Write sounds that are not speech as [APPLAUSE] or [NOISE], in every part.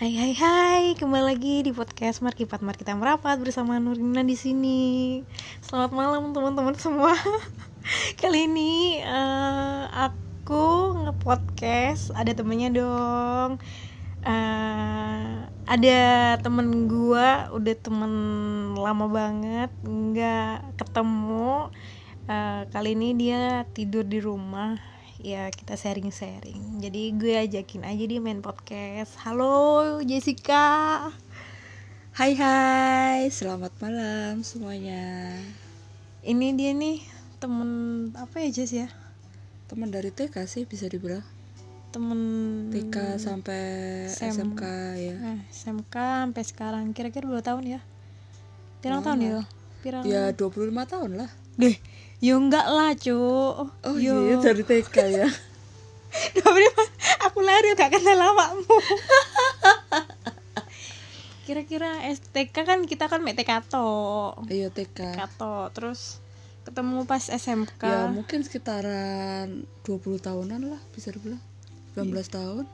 Hai hai hai, kembali lagi di podcast Markipat Markita Merapat bersama Nurina di sini. Selamat malam teman-teman semua. [LAUGHS] Kali ini eh, aku nge-podcast ada temennya dong. Eh, ada temen gua udah temen lama banget nggak ketemu. Eh, kali ini dia tidur di rumah ya kita sharing-sharing. Jadi gue ajakin aja dia main podcast. Halo Jessica. Hai hai, selamat malam semuanya. Ini dia nih temen apa ya Jess ya? Teman dari TK sih bisa dibilang. Temen TK sampai Sem- SMK ya. eh, SMK sampai sekarang. Kira-kira berapa tahun ya? Pirang tahun ya? Pirang Ya 25 tahun lah. Deh yo enggak lah cuk. Oh yo. iya dari TK ya. [LAUGHS] Aku lari gak kenal awakmu. [LAUGHS] Kira-kira STK kan kita kan mek TK tok. Iya TK. Kato terus ketemu pas SMK Ya mungkin sekitaran 20 tahunan lah bisa dibilang. 19 tahun.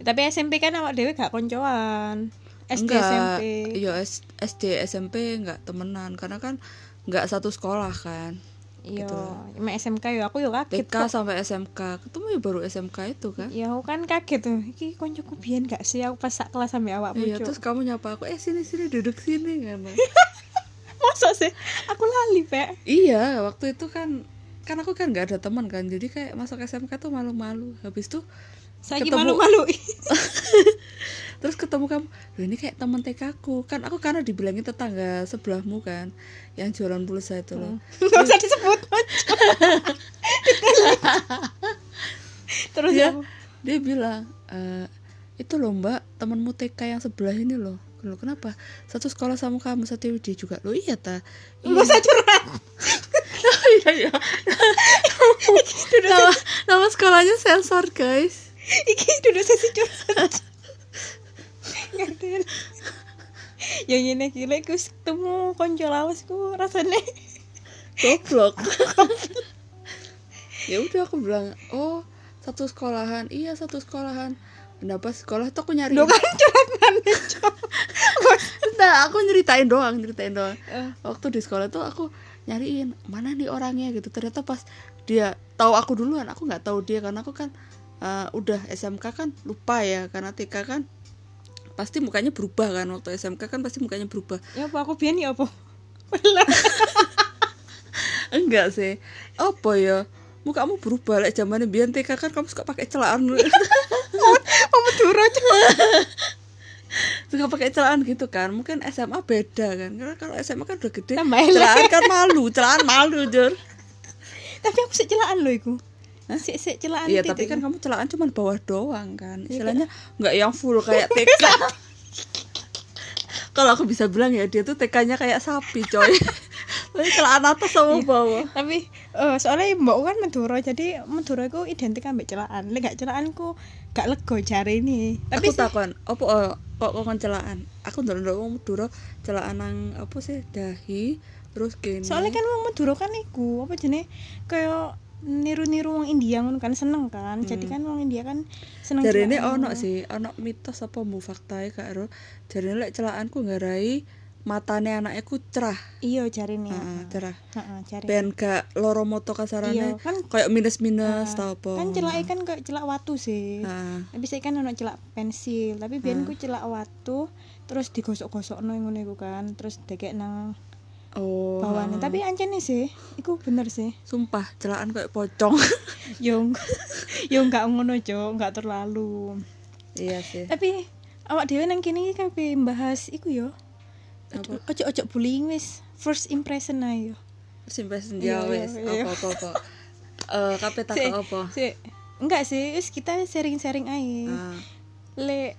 Tapi SMP kan awak dewe gak koncoan. SD Enggak, SMP Iya SD SMP enggak temenan. Karena kan enggak satu sekolah kan iya. gitu. mek SMK yo aku yo kaget TK kok. sampai SMK Ketemu ya baru SMK itu kan ya aku kan kaget tuh. Iki koncoku biyen gak sih? Aku pas sak kelas sampe awakmu Iya terus kamu nyapa aku Eh sini sini duduk sini kan [LAUGHS] masa sih? Aku lali pek. Iya, waktu itu kan kan aku kan nggak ada teman kan, jadi kayak masuk SMK tuh malu-malu. Habis itu saya Ketemu- malu-malu [LAUGHS] terus ketemu kamu, Loh, ini kayak teman TK aku. Kan aku karena dibilangin tetangga sebelahmu kan, yang jualan pulsa itu loh. nggak usah disebut [LAUGHS] terus Dia aku, dia bilang, "Eh, itu loh mbak temanmu TK yang sebelah ini loh. Loh kenapa? Satu sekolah sama kamu satu dia juga. Loh iya ta. nggak usah curhat [LAUGHS] iya iya. nama, nama sekolahnya sensor guys. iki duduk sesi curhat ngerti [LAUGHS] yang ini gila aku ketemu konco lawasku rasanya. Goblok. [LAUGHS] Ya udah aku bilang oh satu sekolahan. Iya satu sekolahan. Kenapa sekolah? Tuh aku nyari Duh kan cok? [LAUGHS] Nah aku nyeritain doang nyeritain doang. Eh. waktu di sekolah tuh aku nyariin mana nih orangnya? Gitu. Ternyata pas dia tahu aku duluan aku nggak tahu dia karena aku kan eh, udah SMK kan lupa ya karena TK kan pasti mukanya berubah kan waktu SMK kan pasti mukanya berubah. Ya apa aku biyen ya apa? [LAUGHS] Enggak sih. Apa ya? Mukamu berubah lek zamannya biyen TK kan kamu suka pakai celaan. Mau Madura cok suka pakai celaan gitu kan. Mungkin SMA beda kan. Karena kalau SMA kan udah gede Tambah celaan kan malu celaan malu jur. Tapi aku sih celaan loh iku sik sik celaan iya tapi kan kamu celaan cuma bawah doang kan. Istilahnya nggak yang full kayak [LAUGHS] TK. Kalau aku bisa bilang ya dia tuh TK-nya kayak sapi coy. [LAUGHS] Tapi celaan atas sama bawah. tapi eh, soalnya mbak kan Madura jadi Madura itu identik ambek celaan. Lek gak celaanku gak lego jari ini. Tapi aku takon apa oh, kok kok celaan? Aku ndelok wong Madura celaan nang apa sih dahi terus gini. Soalnya kan wong Madura kan iku apa jenis kayak niru-niru wong India ngono kan seneng kan jadi kan wong India kan seneng Jadi ini celaan. ono sih, ono mitos apa mu faktae kak Ro. Jadi lek celaanku ngarai matane anaknya ku cerah, iya jari nih Heeh, cerah. Heeh, jari Ben gak loro moto iya kasarane kan kayak minus-minus tau apa. kan celak kan kayak celak watu sih Heeh. tapi saya kan ono celak pensil tapi biyen ku celak watu terus digosok-gosok no ngono iku kan terus dekek nang Oh. bawahnya tapi ancene sih iku bener sih sumpah celaan kayak pocong. [LAUGHS] yo yo enggak ngono jo enggak terlalu iya sih. tapi awak dhewe nang kene iki kabeh bahas iku yo Apa? ojo ojo bullying wis first impression ae yo Sampai Iya, senja wes. iya, iya. Apa apa apa. Eh kape tak apa? si- enggak sih wis kita sharing-sharing ae Ah, le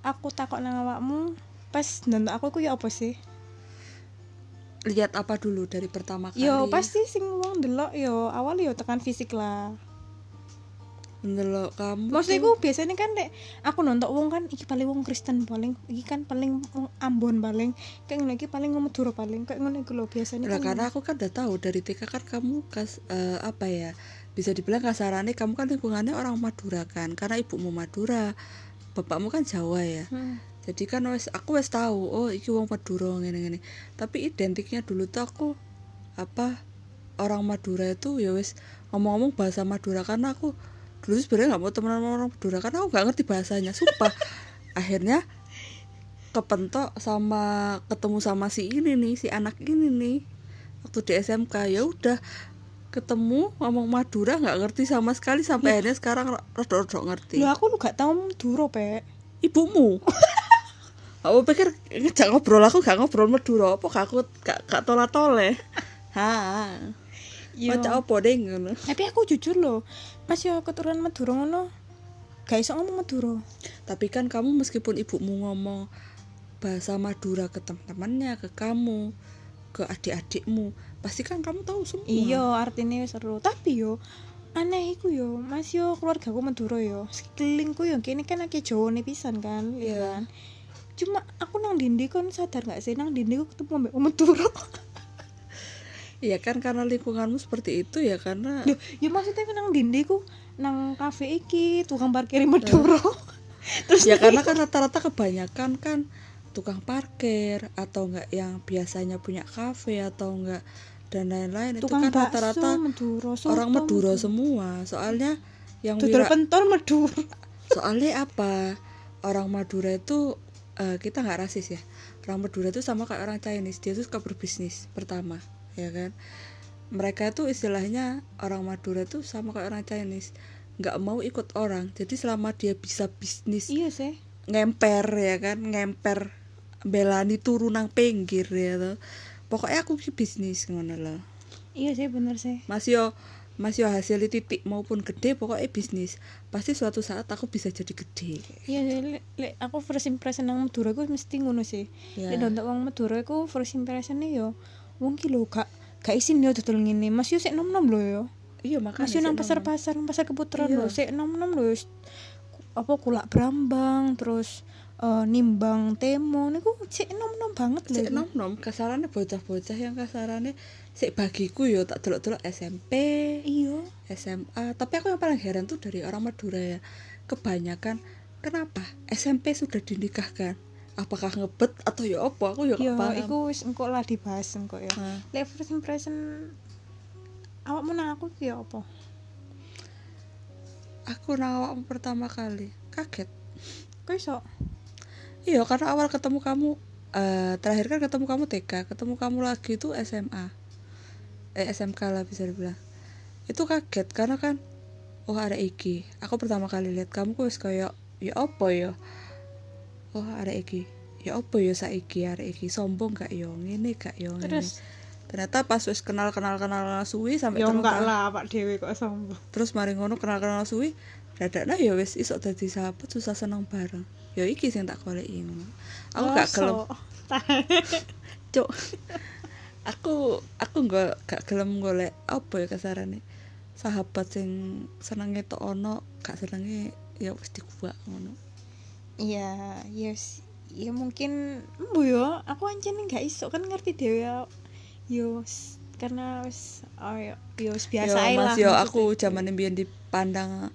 aku takok nang awakmu pas nonton aku ku yo apa sih lihat apa dulu dari pertama kali? yo pasti sing wong delok yo awal yo tekan fisik lah Ndelok kamu. maksudnya aku biasanya kan dek aku nonton wong kan iki paling wong Kristen paling iki kan paling wong Ambon paling kayak ngono iki paling wong Madura paling kayak ngono iku lho biasanya Lah kan karena aku kan udah tahu dari TK kan kamu kas eh, apa ya bisa dibilang kasarannya kamu kan lingkungannya orang Madura kan karena ibumu Madura bapakmu kan Jawa ya Hmm. Jadi kan wes aku wes tahu oh iki wong Madura ngene ngene. Tapi identiknya dulu tuh aku apa orang Madura itu ya wes ngomong-ngomong bahasa Madura. Karena aku dulu sebenarnya nggak mau temenan sama orang Madura karena aku nggak ngerti bahasanya. Sumpah. [LAUGHS] Akhirnya kepentok sama ketemu sama si ini nih si anak ini nih. Waktu di SMK ya udah ketemu ngomong Madura nggak ngerti sama sekali sampai akhirnya sekarang rada-rada ngerti. Loh aku lu gak tau Madura, Pek. ibumu [LAUGHS] aku pikir ngejak ngobrol aku gak ngobrol Madura apa gak aku gak, gak tola tole ha Yo. macam apa deh ngono Tapi aku jujur loh, Mas yo keturunan Madura ngono. Gak iso ngomong Madura. tapi kan kamu meskipun ibumu ngomong bahasa Madura ke teman-temannya ke kamu ke adik-adikmu pasti kan kamu tahu semua Iya, artinya seru. Tapi yo aneh iku yo, Mas yo keluarga aku Madura yo. Sekelilingku yo kene kan akeh Jawa nih pisan kan, iya Iya. kan. Cuma aku nang dindi kon sadar gak sih nang dindi aku ketemu mbak Madura. [LAUGHS] Iya kan karena lingkunganmu seperti itu ya karena Loh, ya maksudnya nang dindi ku nang kafe iki tukang parkir Madura. [LAUGHS] Terus ya karena kan rata-rata kebanyakan kan tukang parkir atau enggak yang biasanya punya kafe atau enggak dan lain-lain itu kan rata-rata orang soto Madura semua soalnya yang Dodol wira- pentol Madura. soalnya apa orang Madura itu eh, kita nggak rasis ya. Orang Madura itu sama kayak orang Chinese. Dia tuh suka berbisnis pertama ya kan? Mereka itu istilahnya orang Madura itu sama kayak orang Chinese. Nggak mau ikut orang. Jadi selama dia bisa bisnis Iya sih. ngemper ya kan? Ngemper belani turun nang pinggir ya tuh pokoknya aku ki bisnis ngono loh. Iya sih bener sih. Mas yo Mas yo hasil titik maupun gede pokoknya bisnis pasti suatu saat aku bisa jadi gede Iya lek aku first impression nang Madura ku mesti ngono sih. Ya. Lek nonton wong Madura ku first impression yo wong ki lho gak gak isin yo dodol ngene. Mas yo sik nom-nom lho yo. iya makanya Mas yo nang pasar-pasar, nang pasar keputeran Iya. lho sik nom-nom lho. Apa kulak brambang terus eh, nimbang temo niku sik nom-nom banget lho. Iku. nom nom kasarannya bocah-bocah yang kasarannya sik bagiku yo tak delok-delok SMP Iya. SMA tapi aku yang paling heran tuh dari orang Madura ya. Kebanyakan kenapa? SMP sudah dinikahkan? Apakah ngebet atau ya apa? Aku ya Iya, paham. iku wis engko lah dibahas engko ya. Lek first impression awakmu nang aku ya apa? aku nang awakmu pertama kali. Kaget. Kok iso? iya karena awal ketemu kamu eh terakhir kan ketemu kamu TK ketemu kamu lagi itu SMA eh SMK lah bisa dibilang. Itu kaget karena kan oh ada iki aku pertama kali lihat kamu kok kayak ya apa ya? Oh ada iki ya apa ya saiki ada iki sombong gak yo ngene gak yo ngene. Terus? Ternyata pas wis kenal kenal kenal suwi sampai ya telung enggak lah Pak Dewi kok sombong. terus mari ngono kenal kenal suwi dadaknya ya wis isok dadi sahabat susah seneng bareng. Ya iki sing tak goleki ngono. Aku gak gelem Mosok. [LAUGHS] cuk [LAUGHS] aku aku nggak gak gelem golek apa ya kasarane sahabat sing senenge tok ono gak senenge ya wis dikuak ngono Iya, yes. Ya mungkin mbu yo, aku ancen gak iso kan ngerti dhewe ya. Yo s- karena wis oh yo, yo biasa yo lah. mas yo aku zaman mbiyen dipandang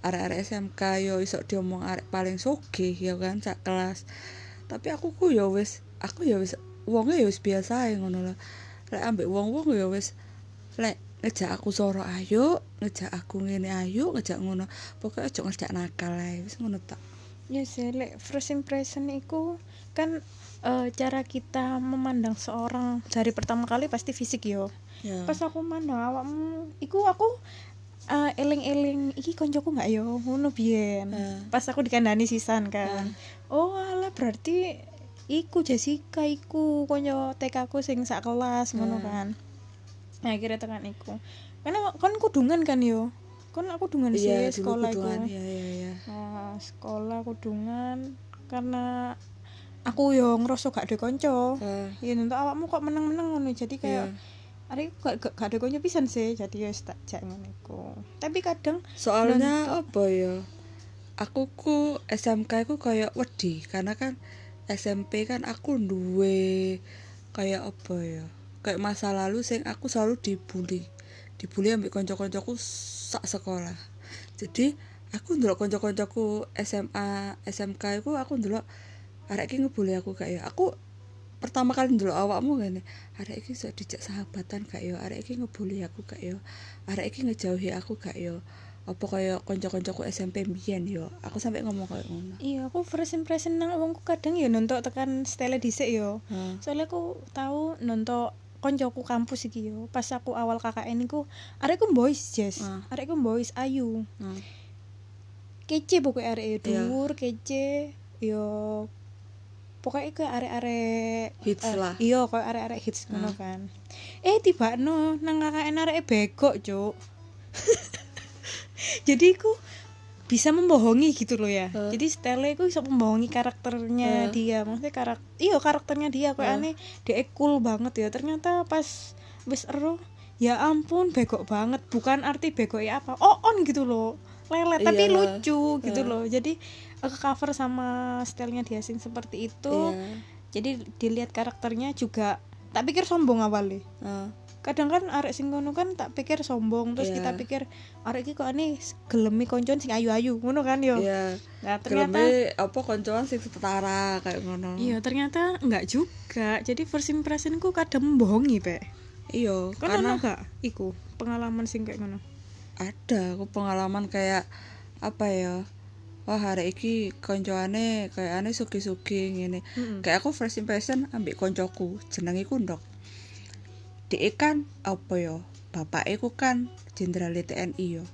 arek-arek SMK yo iso diomong arek paling sugih ya kan sak kelas tapi aku ku yo wis aku yo wis wonge yo wis biasa ae ngono lah lek ambek wong-wong yo wis lek ngejak aku soro ayo ngejak aku ngene ayo ngejak ngono pokoknya aja ngejak nakal ae wis ngono tak Ya sih, lek first impression itu kan eh, cara kita memandang seorang dari pertama kali pasti fisik yo. ya Pas aku mandang awakmu, iku aku eh, eling-eling iki koncoku nggak yo ngono biyen. Eh. Pas aku dikandani sisan kan. Oh, alah berarti iku Jessica iku konco TK ku sing sak kelas ngono Eh. kan. Nah, akhirnya tekan iku. Karena kan kudungan kan yo. Kan aku dungan iya sih sekolah iku. kuduan iya iya iya Nah, sekolah kudungan karena aku yo ngerasa gak ada konco. Eh, Ya untuk awakmu kok meneng-meneng ngono jadi kayak iya. Ari gak, gak, gak ada konco pisan sih jadi ya tak jak ngono iku. Tapi kadang soalnya apa ya aku ku SMK ku kayak wedi karena kan SMP kan aku duwe kayak apa ya? Kayak masa lalu sing aku selalu dibully. Dibully ambek kanca-kancaku sak sekolah. Jadi aku ndelok kanca-kancaku SMA SMK iku aku ndelok arek iki ngebully aku gak ya? Aku pertama kali ndelok awakmu ngene arek iki iso dijak sahabatan gak ya? Arek iki ngebully aku gak ya? Arek ngejauhi aku gak ya apa kaya kanca-kancaku SMP mbiyen yo aku sampai ngomong kayak ngono iya aku first impression nang wongku kadang ya nonton tekan style dhisik yo Hmm. soalnya aku tahu nonton koncoku kampus iki yo pas aku awal KKN iku arekku boys Jess Ah. arekku boys ayu Hmm. kece pokoknya arek Iya. dhuwur kece yo pokoknya ke arek-arek Hits eh, lah. iya arek-arek hits ngono Ah. kan eh tiba no nang KKN arek begok cuk [LAUGHS] jadi aku bisa membohongi gitu loh ya Ah. jadi style aku bisa membohongi karakternya Ah. dia maksudnya karak iya karakternya dia kok Ah. aneh dia cool banget ya ternyata pas wis ero ya ampun begok banget bukan arti begok ya apa oh on gitu loh lele tapi Iya. lucu gitu Ah. loh jadi ke cover sama stylenya dia sing seperti itu Iya. jadi dilihat karakternya juga tak pikir sombong awalnya Ah. Kadang kan arek sing ngono kan tak pikir sombong terus Iya. kita pikir arek iki kok aneh gelemi koncon sing ayu-ayu ngono kan yo Iya. nah ternyata Geleme apa koncoan sing setara kayak ngono. iya ternyata enggak juga jadi first impressionku kadang membohongi pe Iya, kan karena ono gak iku pengalaman sing kayak ngono ada aku pengalaman kayak apa ya wah hari iki koncoane kayak aneh suki-suki ngene Mm-mm. kayak aku first impression ambek koncoku jeneng iku ndok Dek kan apa ya bapak iku kan jenderal TNI yo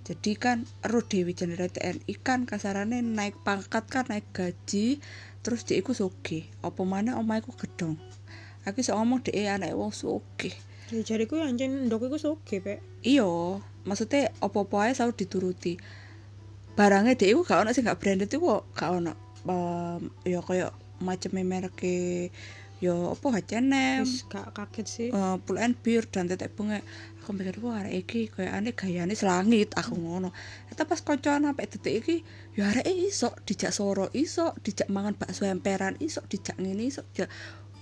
jadi kan ero dewi jenderal TNI kan kasarane naik pangkat kan naik gaji terus dia iku sugih. Apa mana omah iku gedong aku iso ngomong dek anak wong sugih. Ya jariku yang anjen ndok iku soge pe iya maksudnya apa-apa ae selalu dituruti. Barangnya dia itu gak ono sih gak branded kok gak ono um, ya kayak macam merek ya apa H&M wis gak kaget sih. Uh, pull and dan tetek bunga. Aku mikir wah arek iki kayak aneh gayane selangit. Aku ngono. Eta pas koncoan sampai detik iki ya arek iso dijak soro iso dijak mangan bakso emperan iso dijak ngene iso dijak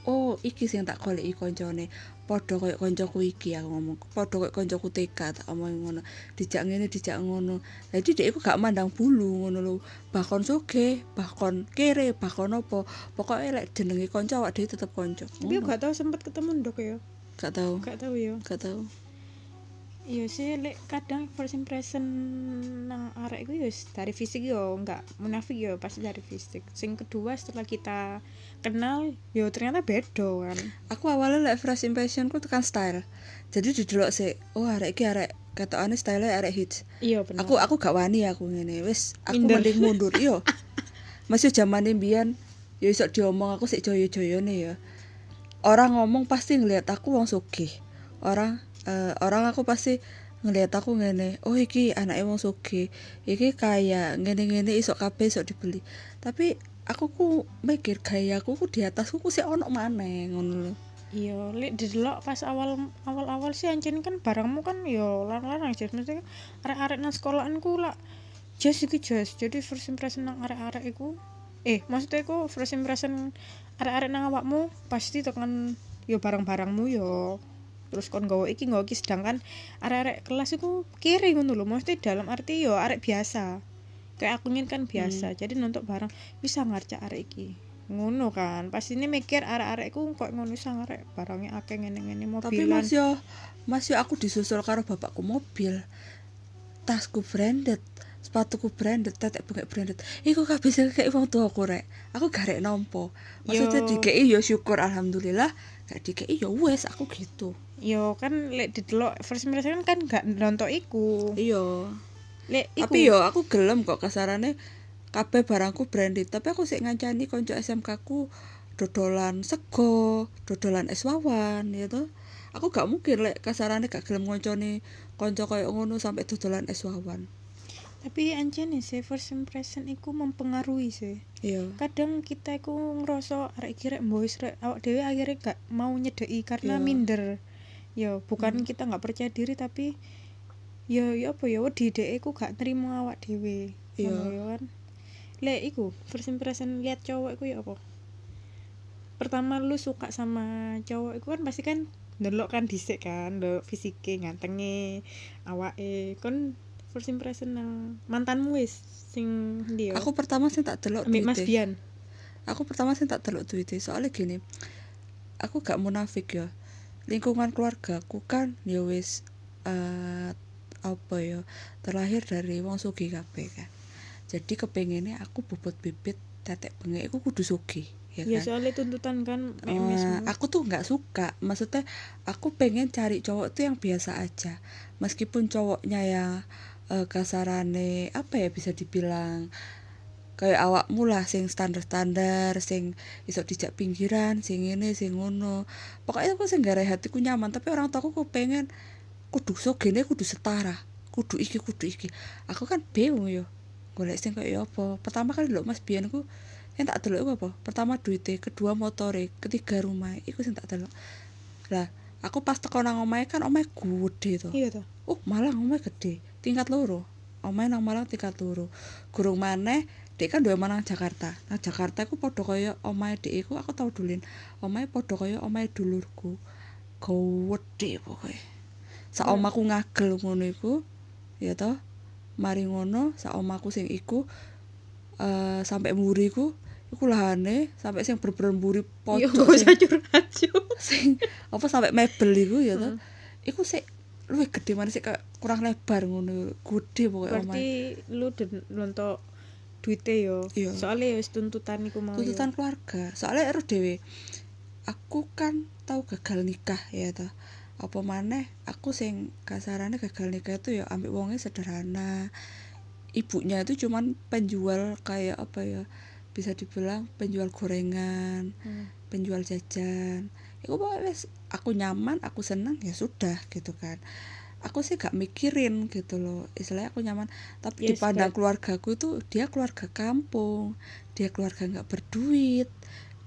oh iki sing tak goleki koncone padha koyo koncoku iki aku ngomong. Padha koyo koncoku TK tak omong ngono. Dijak ngene dijak ngono. Jadi dia iku gak mandang bulu ngono lho. Bahkan soge bahkan kere bahkan apa? Pokoknya lek jenenge konco awak dhewe tetep konco tapi gak tahu sempet ketemu ndok ya? Gak tau. Gak tahu ya. Gak tau. Iya sih, lek kadang first impression nang arek iku ya dari fisik yo enggak munafik yo pasti dari fisik. Sing kedua setelah kita kenal yo ternyata beda kan. aku awalnya like first impressionku tekan style jadi didelok sih oh arek iki arek ketokane style arek hits Iya benar. aku aku gak wani aku ngene wis aku Minder. mending mundur yo [LAUGHS] masih zaman mbiyen ya iso diomong aku sik joyo-joyone ya orang ngomong pasti ngelihat aku wong sugih orang eh, orang aku pasti ngelihat aku ngene oh iki anaknya wong sugih iki kaya ngene-ngene iso kabeh iso dibeli tapi aku ku mikir gayaku ku di atasku ku sik ono maneh ngono lho Iya, lek didelok pas awal awal awal sih anjen kan barangmu kan yo larang-larang sih. Maksudnya arek-arek nang sekolahanku lah jas iki jas. Jadi first impression nang arek-arek iku eh maksudnya iku first impression arek-arek nang awakmu pasti tekan yo barang-barangmu yo terus kon nggawa iki nggawa iki sedangkan arek-arek kelas iku kiri ngono lho. Maksudnya dalam arti yo arek biasa. Kayak aku kan biasa jadi nonton barang bisa ngarca arek iki? Ngono kan. Pasti ini mikir arek-arekku kok ngono bisa ngarek barangnya akeh ngene-ngene tapi mobilan. mas yo mas yo aku disusul karo bapakku mobil. Tasku branded sepatuku branded tetek bunga branded. Iku kabeh sing kayak wong tuaku rek. Aku gak rek nampa. Maksudnya dikei yo syukur alhamdulillah gak dikei yo wes aku gitu. Yo kan lek didelok first impression kan gak nonton iku. Iya. Lek iku tapi yo aku gelem kok kasarane kabeh barangku branded. Tapi aku sik ngancani konco SMK ku dodolan sego dodolan es wawan ya toh. Aku gak mungkin lek kasarane gak gelem ngonconi konco koyo ngono sampai dodolan es wawan tapi anjene sih first impression iku mempengaruhi sih. Iya. Kadang kita iku ngerasa arek iki rek boys rek awak dhewe akhirnya gak mau nyedeki karena Iya. minder. Yo bukan kita nggak percaya diri tapi yo yo apa ya wedi dhek iku gak nerima awak dhewe. Iya. Yo kan? Lek iku first impression lihat cowok iku ya apa? Pertama lu suka sama cowok iku kan pasti kan ndelok kan dhisik kan ndelok fisike ngantenge awake. Kon first impression nang mantanmu wis sing dia aku pertama sih tak delok Mas. Bian aku pertama sih tak delok duite soalnya gini aku gak munafik ya. Lingkungan keluarga aku kan ya wis eh, apa ya terlahir dari wong sugih kabeh kan. Jadi kepengennya aku bobot bibit tetek bengek aku kudu sugih ya ya kan? soalnya tuntutan kan MS aku tuh nggak suka. Maksudnya aku pengen cari cowok tuh yang biasa aja. Meskipun cowoknya yang eh, kasarane apa ya bisa dibilang kayak awakmu lah sing standar standar sing iso dijak pinggiran sing ini sing ngono. Pokoknya aku sing gara hatiku nyaman tapi orang tua aku pengen kudu sogene kudu setara kudu iki kudu iki. Aku kan bingung yo. Golek sing kayak apa? Pertama kali lho mas ku yang tak delok apa? Pertama duite kedua motore ketiga rumah iku sing tak delok. Lah aku pas teko nang kan omahe gede to. Iya toh oh Malang omahe gede. Tingkat loro. Omahe nang Malang tingkat loro. Gurung maneh dek kan duwe manang Jakarta. Nah Jakarta iku padha kaya omahe dek iku aku tau dulin. Omahe padha kaya omahe dulurku. Gede pokoke. Sak Hmm. omaku ngagel ngono iku ya toh mari ngono sak omaku sing iku eh sampai mburi iku iku lahane sampai sing berber mburi iya pojok gak sing curhat sing apa sampai mebel iku ya toh. Hmm. iku sik luwih gede mana sih kurang lebar ngono. Gede pokoknya berarti omahe lu nonton duite yo. Iya. soalnya wis tuntutan iku mau yo. tuntutan keluarga. Soalnya ero dewe aku kan tahu gagal nikah ya toh. Apa maneh aku sing kasarane gagal nikah itu ya ambil wongnya sederhana. Ibunya itu cuman penjual kayak apa ya bisa dibilang penjual gorengan Hmm. penjual jajan itu pokoknya wes aku nyaman aku senang ya sudah gitu kan. Aku sih gak mikirin gitu loh istilahnya aku nyaman. Tapi Yes, dipandang but- keluargaku itu dia keluarga kampung dia keluarga nggak berduit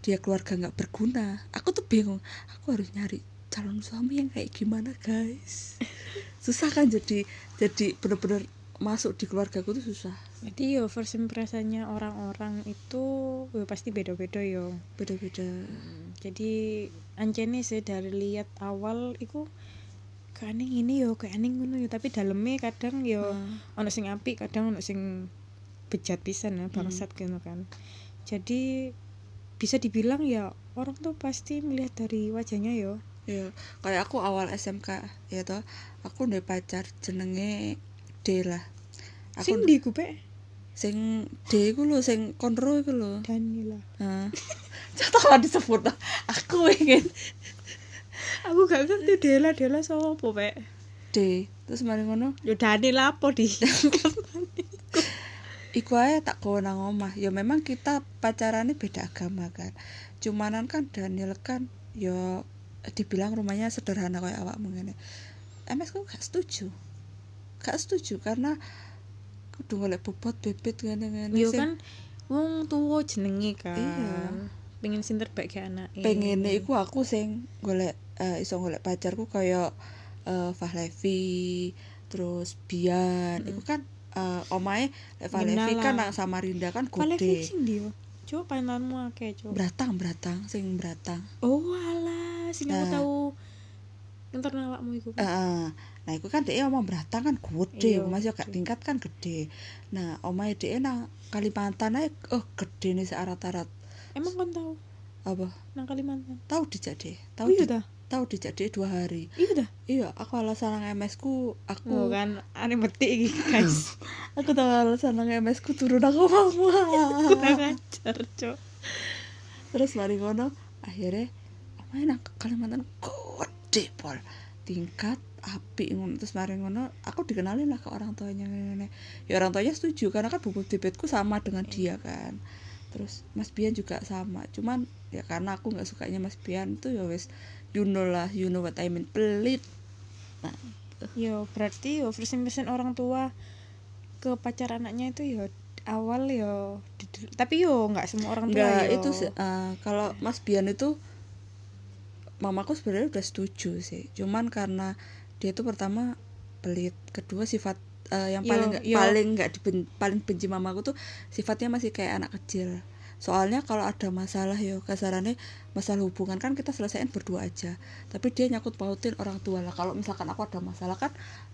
dia keluarga nggak berguna. Aku tuh bingung aku harus nyari calon suami yang kayak gimana guys? [LAUGHS] Susah kan jadi jadi bener-bener masuk di keluargaku tuh susah Jadi yo first impressionnya orang-orang itu yo pasti beda-beda yo. beda-beda Jadi ancene sih dari lihat awal iku kaning ini yo kayak aning ngono yo tapi dalamnya kadang yo Hmm. ono sing apik kadang ono sing bejat pisan ya bangsat gitu kan. Jadi bisa dibilang ya orang tuh pasti melihat dari wajahnya yo. ya kayak aku awal SMK ya toh aku udah pacar jenenge D lah aku Sing di kupe sing D iku lho sing konro iku lho. Danila. Heeh. [LAUGHS] Coba disebut aku ingin Aku gak ngerti Dela Dela sapa pek. D. Terus mari ngono. Yo Danila apa di? [LAUGHS] [LAUGHS] iku ae tak gawa nang omah. Ya memang kita pacarannya beda agama kan. Cumanan kan Daniel kan ya dibilang rumahnya sederhana kayak awakmu ngene. MS ku gak setuju? Gak setuju karena kudu golek bobot bibit ngene-ngene Yo kan wong tuwa jenenge kan. Iya. Pengen sing terbaik kayak anake. pengennya iku aku sing golek eh, iso golek pacarku kayak eh Fahlevi terus Bian iku kan eh, omahe lek Fahlevi kan nang Samarinda kan gede sing ndi? Coba pantanmu akeh, coba. beratang beratang sing beratang Oh alah, sing aku Nah. tahu internal awakmu iku. Heeh. Nah iku kan dia omah beratang kan gede Iya, masih gak gede. tingkat kan gede nah omahe dia nang Kalimantan ae oh gede nih searat-arat Emang kon tahu apa nang Kalimantan? tahu dijak deh Oh tahu iya di, tahu dijak deh dua hari Iya dah. iya aku alasan nang MS ku aku Oh kan aneh metik iki, [LAUGHS] guys. aku tahu alasan nang MS ku turun aku mau [LAUGHS] Kurang ajar, Cok. terus mari ngono akhirnya main nang Kalimantan gede pol tingkat api ngono. Terus mari ngono aku dikenalin lah ke orang tuanya ngene. Ya orang tuanya setuju karena kan bubuk bibitku sama dengan dia kan. Terus Mas Bian juga sama. Cuman ya karena aku nggak sukanya Mas Bian tuh ya wes you know lah you know what I mean. Pelit. Nah Yo berarti yo first impression orang tua ke pacar anaknya itu yo awal yo tapi yo nggak semua orang tua Enggak, yo. itu eh, kalau Mas Bian itu mamaku sebenarnya udah setuju sih. Cuman karena dia itu pertama pelit, kedua sifat eh, yang Yo, paling nggak yo. paling nggak diben- paling benci mamaku tuh sifatnya masih kayak anak kecil. soalnya kalau ada masalah yo kasarannya masalah hubungan kan kita selesaiin berdua aja tapi dia nyakut pautin orang tua lah kalau misalkan aku ada masalah kan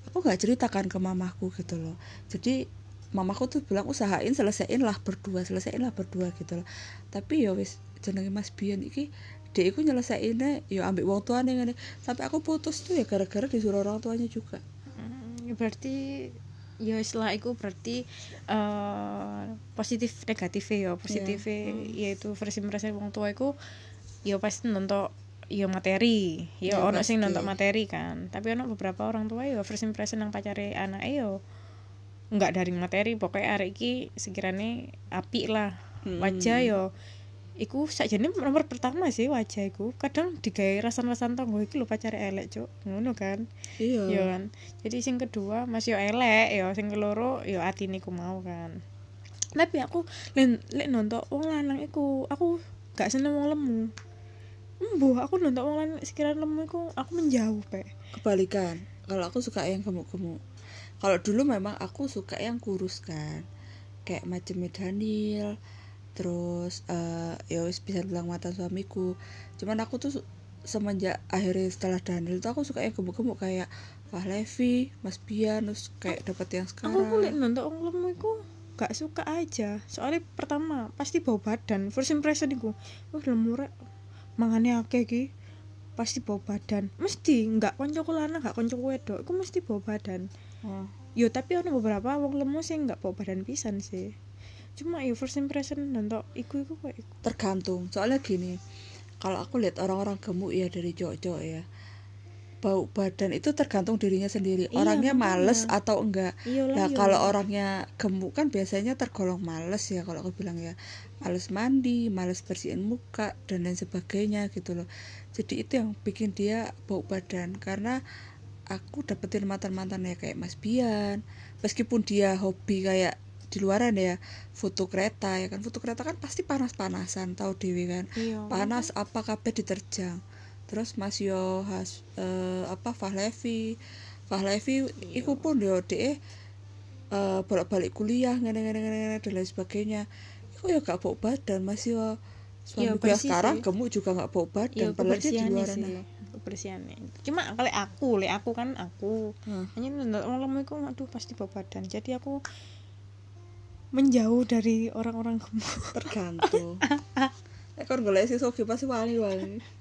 aku nggak ceritakan ke mamaku gitu loh jadi mamaku tuh bilang usahain selesaiin lah berdua selesaiin lah berdua gitu loh tapi ya wis jenenge Mas Bian iki dia iku nyelesainnya ya ambil wong tuane ngene. Sampai aku putus tuh ya gara-gara disuruh orang tuanya juga. Hmm, berarti ya setelah itu berarti eh, positif negatif ya positif yaitu versi merasa wong tua itu ya pasti nonton ya materi. Ya Ya, ono sing nonton materi kan. Tapi ono beberapa orang tua ya first impression yang pacare anak yo nggak dari materi. Pokoknya hari iki sekiranya api lah Hmm. wajah yo iku sakjane nomor pertama sih wajah iku kadang digawe rasan-rasan tonggo iki lho pacare elek cuk ngono kan iya Yo kan. Jadi sing kedua masih yo elek yo sing keloro yo atine ku mau kan. Tapi aku lek nonton wong lanang iku aku gak seneng wong lemu. Embuh, aku nonton wong lanang sekiranya lemu iku aku menjauh, Pe. kebalikan kalau aku suka yang gemuk-gemuk kalau dulu memang aku suka yang kurus kan kayak macam Daniel terus eh ya wis bisa bilang mata suamiku cuman aku tuh semenjak akhirnya setelah Daniel tuh aku suka yang gemuk-gemuk kayak Wah Levi, Mas Bian, terus kayak dapat yang sekarang. Aku lek nonton lemu iku gak suka aja. Soalnya pertama pasti bau badan. First impression iku, wah lemu rek mangane akeh iki. Pasti bau badan. Mesti nggak koncoku lanang, gak koncoku wedok, iku mesti bau badan. Oh. Yo tapi ada beberapa wong lemu sih nggak bawa badan pisan sih. Cuma yo first impression nonton iku iku kayak iku. tergantung. Soalnya gini kalau aku lihat orang-orang gemuk ya dari cowok-cowok ya bau badan itu tergantung dirinya sendiri. Iya, orangnya makanya. males atau enggak. Iya nah kalau orangnya gemuk kan biasanya tergolong males ya kalau aku bilang ya. Males mandi males bersihin muka dan lain sebagainya gitu loh. Jadi itu yang bikin dia bau badan. Karena aku dapetin mantan-mantan ya kayak Mas Bian. Meskipun dia hobi kayak di luaran ya foto kereta ya kan foto kereta kan pasti panas-panasan tahu dewi kan iya. panas apa kabeh diterjang terus Mas Yo has eh, apa Fahlevi Fahlevi iku pun yo dhek eh bolak-balik kuliah ngene ngene dan lain sebagainya iku ya gak bau badan Mas Yo Iya, suami gue bersih sekarang sih. gemuk juga gak bau Iya, badan padahal dia di kebersihannya luar sih. Kebersihannya. Cuma kalau aku, lek aku kan aku Hmm. hanya nonton lemu iku aduh pasti bawa badan. Jadi aku menjauh dari orang-orang gemuk. tergantung [LAUGHS] Ekor golek si Sofi pasti wali wali